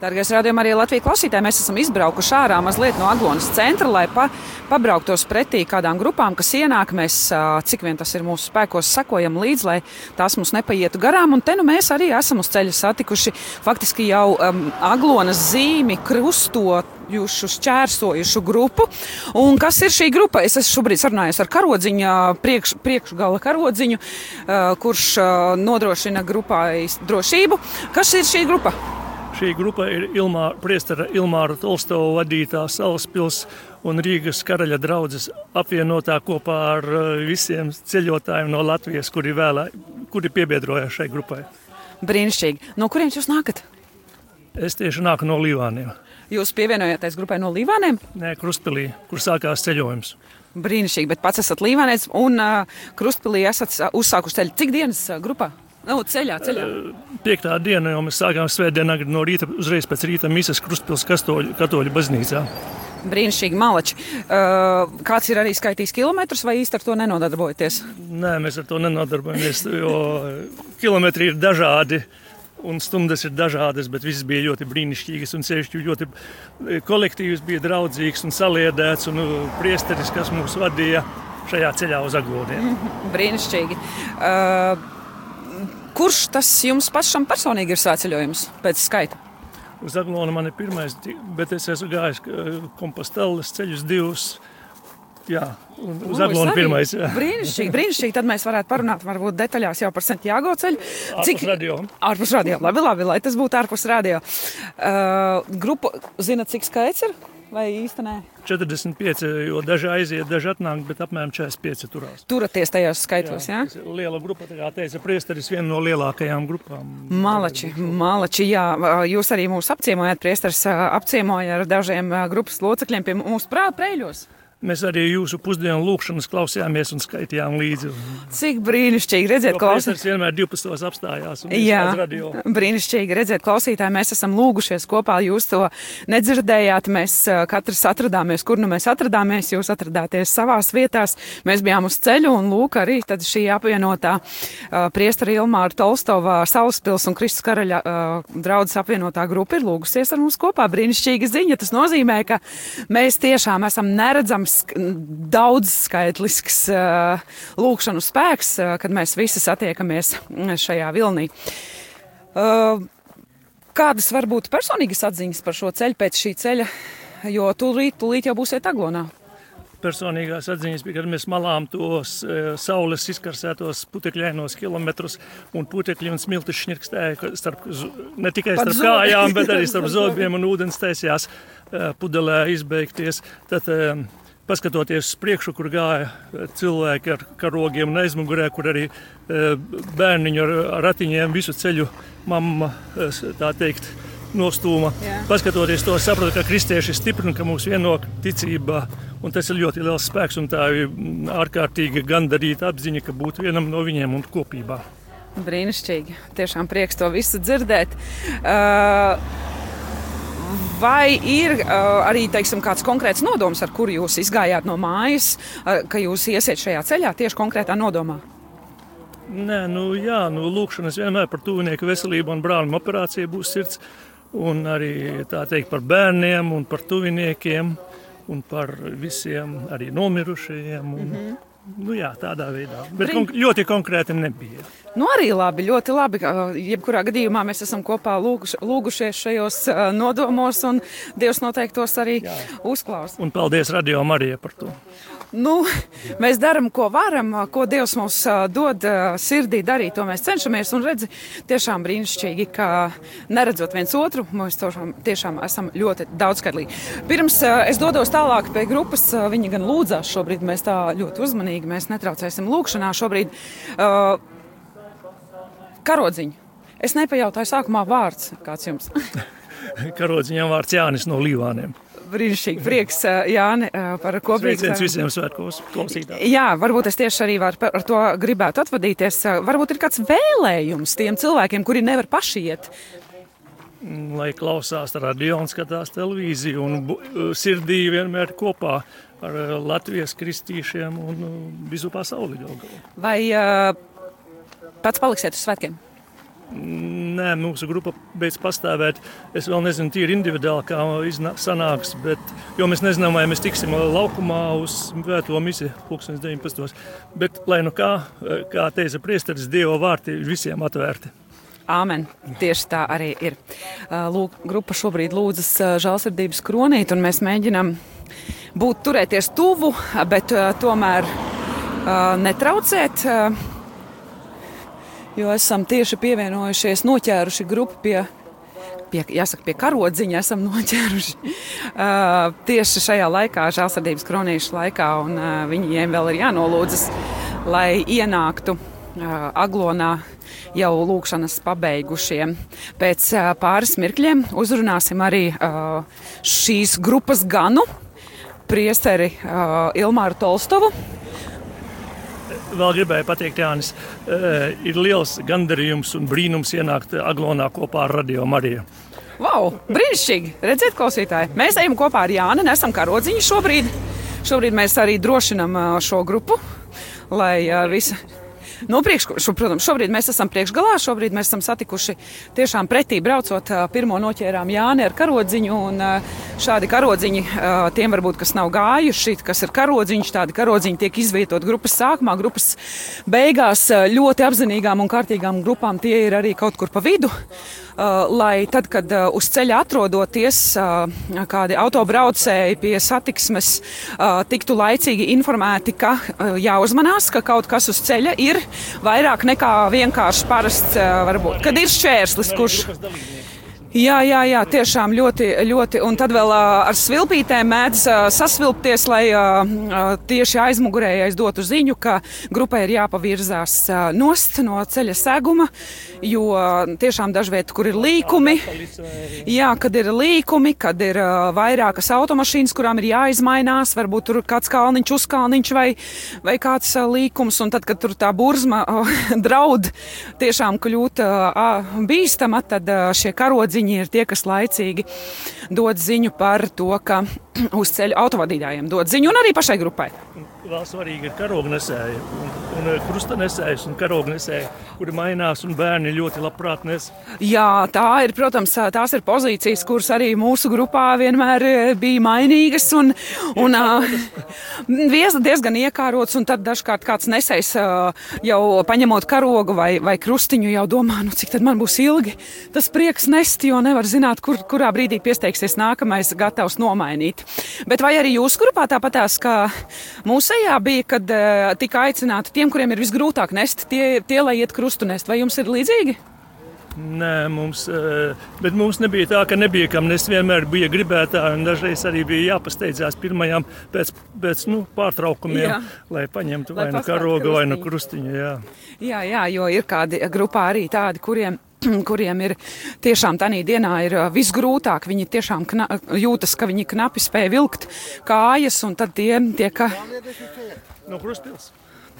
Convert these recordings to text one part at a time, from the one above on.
Dargais rādījumā arī Latvijas klausītāji, mēs esam izbraukuši ārā mazliet no Aglonas centra, lai pa, pabrauktos pretī kādām grupām, kas ienāk. Mēs, cik vien tas ir mūsu spēkos, sakojam līdzi, lai tās mums nepaietu garām. Un te nu mēs arī esam uz ceļa satikuši faktiski jau um, Aglonas zīmi krustot jušu šķērsojušu grupu. Un kas ir šī grupa? Es esmu šobrīd sarunājies ar karodziņu, priekš, priekšgala karodziņu, kurš nodrošina grupai drošību. Kas ir šī grupa? Šī grupa ir Ilmā, priestera Ilmāra Tolstova vadītā Salaspils un Rīgas karaļa draudzes apvienotā kopā ar uh, visiem ceļotājiem no Latvijas, kuri, vēlē, kuri piebiedroja šai grupai. Brīnišķīgi. No kurienes jūs nākat? Es tieši nāku no Līvāniem. Jūs pievienojāties grupai no Līvāniem? Nē, Krustpilī, kur sākās ceļojums. Brīnišķīgi, bet pats esat Līvānēts un uh, Krustpilī esat uzsākuši ceļu. Cik dienas uh, grupā? Nu, ceļā, ceļā. Piektā diena jau mēs sākām svētdienā no rīta, uzreiz pēc rīta misas Krustpils katoļu, katoļu baznīcā. Brīnišķīgi malači. Uh, kāds ir arī skaitījis kilometrus vai īsti ar to nenodarbojaties? Nē, mēs ar to nenodarbojamies, jo kilometri ir dažādi. Un stundas ir dažādas, bet viss bija ļoti brīnišķīgas. Un sevišķi ļoti kolektīvs bija draudzīgs un saliedēts. Un priesteris, kas mūs vadīja šajā ceļā uz aglodiem. Brīnišķīgi. Uh, Kurš tas jums pašam personīgi ir sāceļojums pēc skaita? Uz Aglonu man ir pirmais, bet es esmu gājis komposteles ceļus divus. Jā, uz Aglonu pirmais. Jā. Brīnišķīgi, brīnišķīgi. Tad mēs varētu parunāt varbūt detaļās jau par Santiago ceļu. Cik radio? Ārpus radio. Labi, labi, lai tas būtu ārpus radio. Uh, grupa, zina, cik skaits ir? Vai īstenībā? 45, jo daži aiziet, daži atnāk, bet apmēram 45 turās. Turaties tajos skaitos, jā? jā? Liela grupa, kā teica priesteris, viena no lielākajām grupām. Malači, malači, jā. Jūs arī mūs apciemojat, priesteris apciemoja ar dažiem grupas locekļiem pie mūsu prātpreļos. Mēs arī jūsu pusdienu lūkšanas klausījāmies un skaitījām līdzi. Cik brīnišķīgi redzēt, klausītājs. vienmēr 12. apstājās. Jā, brīnišķīgi redzēt, klausītāji. Mēs esam lūgušies kopā, jūs to nedzirdējāt. Mēs katrs atradāmies, kur nu mēs atradāmies. Jūs atradāties savās vietās. Mēs bijām uz ceļu un lūk arī šī apvienotā uh, priestara Ilmāra Tolstova, Salaspils un Kristus Karaļa uh, draudzes apvienotā grupa ir lūgusies ar mums kopā. Brīnišķīga ziņa. Tas nozīmē, ka mēs tiešām esam neredzami daudzskaitlisks lūkšanu spēks, kad mēs visi satiekamies šajā vilnī. Kādas var būt personīgas atziņas par šo ceļu pēc šī ceļa, jo tūlīt, tūlīt jau būsiet aglonā? personīgās atziņas bija, kad mēs malām tos e, saules izkarsētos putekļainos kilometrus, un putekļi un smilti šņirkstēja starp, ne tikai starp Pat kājām, bet arī starp zobiem un ūdens taisījās e, pudelē izbeigties. Tad, e, paskatoties uz priekšu, kur gāja eh, cilvēki ar karogiem un aizmugurē, kur arī eh, bērniņu ar ratiņiem visu ceļu mamma, eh, tā teikt, nostūma. Jā. Paskatoties to, sapratu, ka kristieši ir stipri un ka mūs vieno ticībā. Un tas ir ļoti liels spēks un tā ir mm, ārkārtīgi gandarīta apziņa, ka būt vienam no viņiem un kopībā. Brīnišķīgi. Tiešām prieks to visu dzirdēt. Uh, Vai ir uh, arī teiksim, kāds konkrēts nodoms, ar kuru jūs izgājāt no mājas, uh, ka jūs iesiet šajā ceļā tieši konkrētā nodomā? Nē, nu, jā, nu, lūkšanas vienmēr par tuvinieku veselību un brāļu operāciju būs sirds. Un arī tā teikt par bērniem un par tuviniekiem un par visiem arī nomirušajiem. Un, mm -hmm. Nu jā, tādā veidā. Bet Brin... ļoti konkrēti nebija. Nu, arī labi, ļoti labi. Jebkurā gadījumā mēs esam kopā lūguši, lūgušies šajos nodomos, un Dievs noteikti tos arī uzklausīs. Un paldies Radio Marijai par to. Nu, mēs darām, ko varam, ko Dievs mums dod sirdī darīt. To mēs cenšamies un redzam, tiešām brīnišķīgi, ka neredzot viens otru, mēs tiešām esam ļoti daudzskatlīgi. Pirms es dodos tālāk pie grupas, viņi gan lūdzās šobrīd, mēs tā ļoti uzmanīgi, mēs netraucēsim lūkšanā šobrīd. Uh, karodziņu. Es nepajautāju sākumā vārds, kāds jums? Karodziņam vārds Jānis no Līvāniem brīnišķīgi prieks, Jāni, par kopīgu. Sveiciens visiem svētkos klausītājiem. Jā, varbūt es tieši arī var, ar to gribētu atvadīties. Varbūt ir kāds vēlējums tiem cilvēkiem, kuri nevar paši iet. Mm, lai klausās radio un skatās televīziju un sirdī vienmēr kopā ar Latvijas kristīšiem un visu pasauli. Vai uh, pats paliksiet uz svētkiem? nē, mūsu grupa beidz pastāvēt. Es vēl nezinu, tīri individuāli, kā sanāks, bet, jo mēs nezinām, vai mēs tiksim laukumā uz vēto misiju pulkstenes 19. Bet, lai nu kā, kā teica priesteris, Dieva vārti ir visiem atvērti. Āmen. Tieši tā arī ir. Lūk, grupa šobrīd lūdzas žēlsirdības kronīt, un mēs mēģinām būt turēties tuvu, bet tomēr netraucēt jo esam tieši pievienojušies, noķēruši grupu pie. Pie, jāsaka, pie karodziņa esam noķēruši tieši šajā laikā, žēlsirdības kronīšu laikā, un viņiem vēl ir jānolūdzas, lai ienāktu aglonā jau lūkšanas pabeigušiem. Pēc pāris mirkļiem uzrunāsim arī šīs grupas ganu, priesteri uh, Ilmāru Tolstovu vēl gribēju pateikt, Jānis, uh, ir liels gandarījums un brīnums ienākt Aglonā kopā ar Radio Mariju. Wow, brīnišķīgi! Redziet, klausītāji, mēs ejam kopā ar Jāni, nesam karodziņi šobrīd. Šobrīd mēs arī drošinam šo grupu, lai uh, visi Nu, priekš, šo, protams, šobrīd mēs esam priekšgalā, šobrīd mēs esam satikuši tiešām pretī braucot. Pirmo noķērām Jāni ar karodziņu, un šādi karodziņi tiem varbūt, kas nav gājuši, kas ir karodziņš, tādi karodziņi tiek izvietot grupas sākumā, grupas beigās ļoti apzinīgām un kārtīgām grupām tie ir arī kaut kur pa vidu. Lai tad, kad uz ceļa atrodoties kādi autobraucēji pie satiksmes, tiktu laicīgi informēti, ka jāuzmanās, ka kaut kas uz ceļa ir vairāk nekā vienkārši parasts, varbūt, kad ir šķērslis, kurš. Jā, jā, jā, tiešām ļoti, ļoti. Un tad vēl ar svilpītēm mēdz sasvilpties, lai tieši aizmugurējais dotu ziņu, ka grupai ir jāpavirzās nost no ceļa seguma, jo tiešām dažviet, kur ir līkumi, jā, kad ir līkumi, kad ir vairākas automašīnas, kurām ir jāizmainās, varbūt tur kāds kalniņš, uzkalniņš vai, vai kāds līkums, un tad, kad tur tā burzma draud tiešām kļūt bīstama, tad šie karodzi viņi ir tie, kas laicīgi dod ziņu par to, ka uz ceļa autovadītājiem dod ziņu un arī pašai grupai. Vēl svarīgi ir karognesēji, un, eh, krustanesējs un karognesēji, kuri mainās, un bērni ļoti labprāt nes. Jā, tā ir, protams, tās ir pozīcijas, kuras arī mūsu grupā vienmēr bija mainīgas un, un diezgan iekārots, un tad dažkārt kāds nesējs jau paņemot karogu vai, vai krustiņu jau domā, nu cik tad man būs ilgi tas prieks nest, jo nevar zināt, kur, kurā brīdī piesteigsies nākamais gatavs nomainīt. Bet vai arī jūsu grupā tāpatās, kā mūsu Tajā bija, kad tika aicināti tiem, kuriem ir visgrūtāk nest, tie, tie lai iet krustu nest. Vai jums ir līdzīgi? Nē, mums, uh, bet mums nebija tā, ka nebija kam nest. Vienmēr bija gribētāji, un dažreiz arī bija jāpasteidzās pirmajām pēc, pēc nu, pārtraukumiem, jā. lai paņemtu lai vai nu karogu, vai nu krustiņu. Jā. jā, jā, jo ir kādi grupā arī tādi, kuriem kuriem ir tiešām tādā dienā ir visgrūtāk. Viņi tiešām kna, jūtas, ka viņi knapi spēj vilkt kājas, un tad tie tiek. No Kruspils.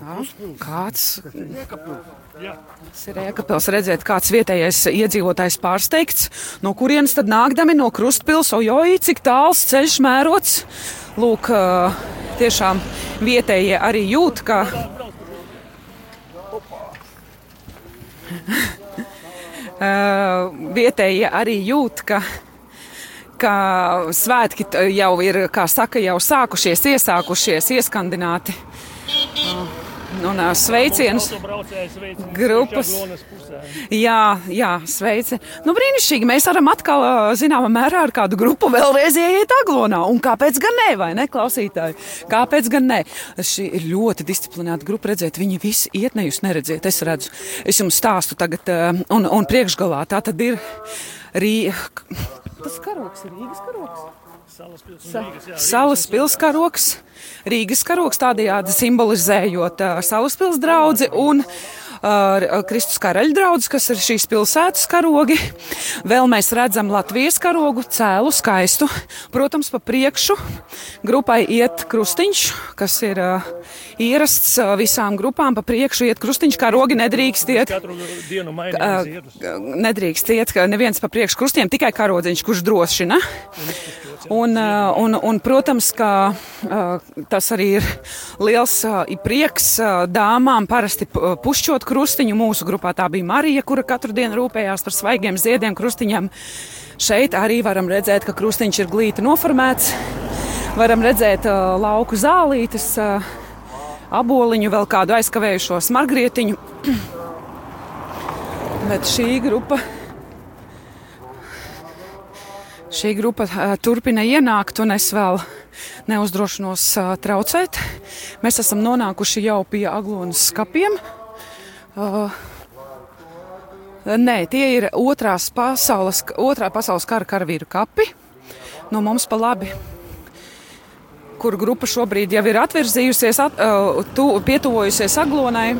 Tā, kāds tas ir Ēkapils, redzēt, kāds vietējais iedzīvotājs pārsteigts, no kurienes tad nākdami no Krustpils, ojoj, cik tāls ceļš mērots. Lūk, tiešām vietējie arī jūt, ka. Vietējie arī jūt, ka, ka svētki jau ir, kā saka, jau sākušies, iesākušies, ieskandināti. Uh, un uh, sveicienus grupas. Jā, jā, sveici. Nu, brīnišķīgi. Mēs varam atkal, zināmā mērā, ar kādu grupu vēlreiz ieiet aglonā. Un kāpēc gan ne, vai ne, klausītāji? Kāpēc gan ne? Šī ir ļoti disciplinēta grupa. Redzēt, viņi visi iet, ne jūs neredziet. Es redzu, es jums stāstu tagad, un, un priekšgalā tā tad ir Rīga. Tas karoks ir Rīgas karoks. Salas pilskaroks, Rīgas karoks. Tādējādi simbolizējot uh, Salas pils draudzi un uh, Kristus karaļa draudz, kas ir šīs pilsētas karogi. Vēl mēs redzam Latvijas karogu, cēlu skaistu. Protams, pa priekšu grupai iet krustiņš, kas ir ierasts visām grupām. Pa priekšu iet krustiņš, kā rogi nedrīkst iet. Uh, nedrīkst iet, ka neviens pa priekšu krustiem, tikai karodziņš, kurš drošina. Un, un, un, protams, ka tas arī ir liels prieks dāmām parasti pušķot krustiņu. Mūsu grupā tā bija Marija, kura katru dienu rūpējās par svaigiem ziediem krustiņam. Šeit arī varam redzēt, ka krustiņš ir glīti noformēts. Varam redzēt uh, lauku zālītes, uh, aboliņu, vēl kādu aizkavējušo smargrietiņu. Bet šī grupa Šī grupa uh, turpina ienākt, un es vēl neuzdrošinos uh, traucēt. Mēs esam nonākuši jau pie aglonas skapiem. Uh, nē, tie ir otrās pasaules, otrā pasaules kara karavīru kapi. No mums pa labi kur grupa šobrīd jau ir atvirzījusies, at, uh, tu, pietuvojusies aglonai.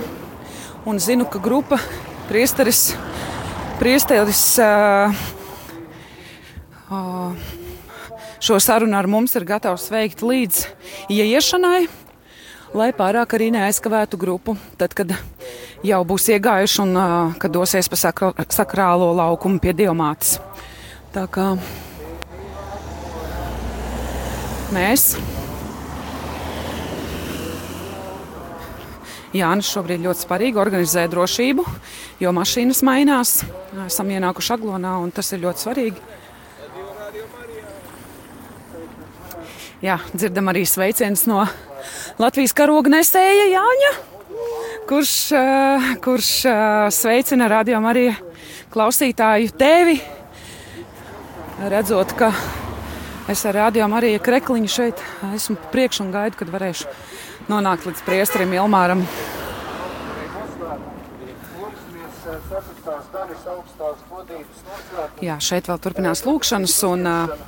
Un zinu, ka grupa priesteris, priesteris uh, šo sarunu ar mums ir gatavs veikt līdz ieiešanai, lai pārāk arī neaizkavētu grupu. Tad, kad jau būs iegājuši un kad dosies pa sakrālo laukumu pie diamātes. Tā kā mēs. Jānis šobrīd ļoti svarīgi organizē drošību, jo mašīnas mainās. Esam ienākuši aglonā, un tas ir ļoti svarīgi. Jā, dzirdam arī sveicienus no Latvijas karoga nesēja Jāņa, kurš, uh, kurš uh, sveicina radio arī klausītāju tevi. Redzot, ka es ar radio arī krekliņu šeit esmu priekš un gaidu, kad varēšu nonākt līdz priesterim Ilmāram. Jā, šeit vēl turpinās lūkšanas un uh,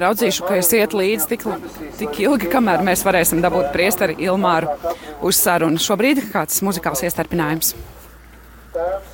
raudzīšu, ka es iet līdzi tik, tik ilgi, kamēr mēs varēsim dabūt priesteri Ilmāru uz sarunu. Šobrīd kāds muzikāls iestarpinājums. Tēvs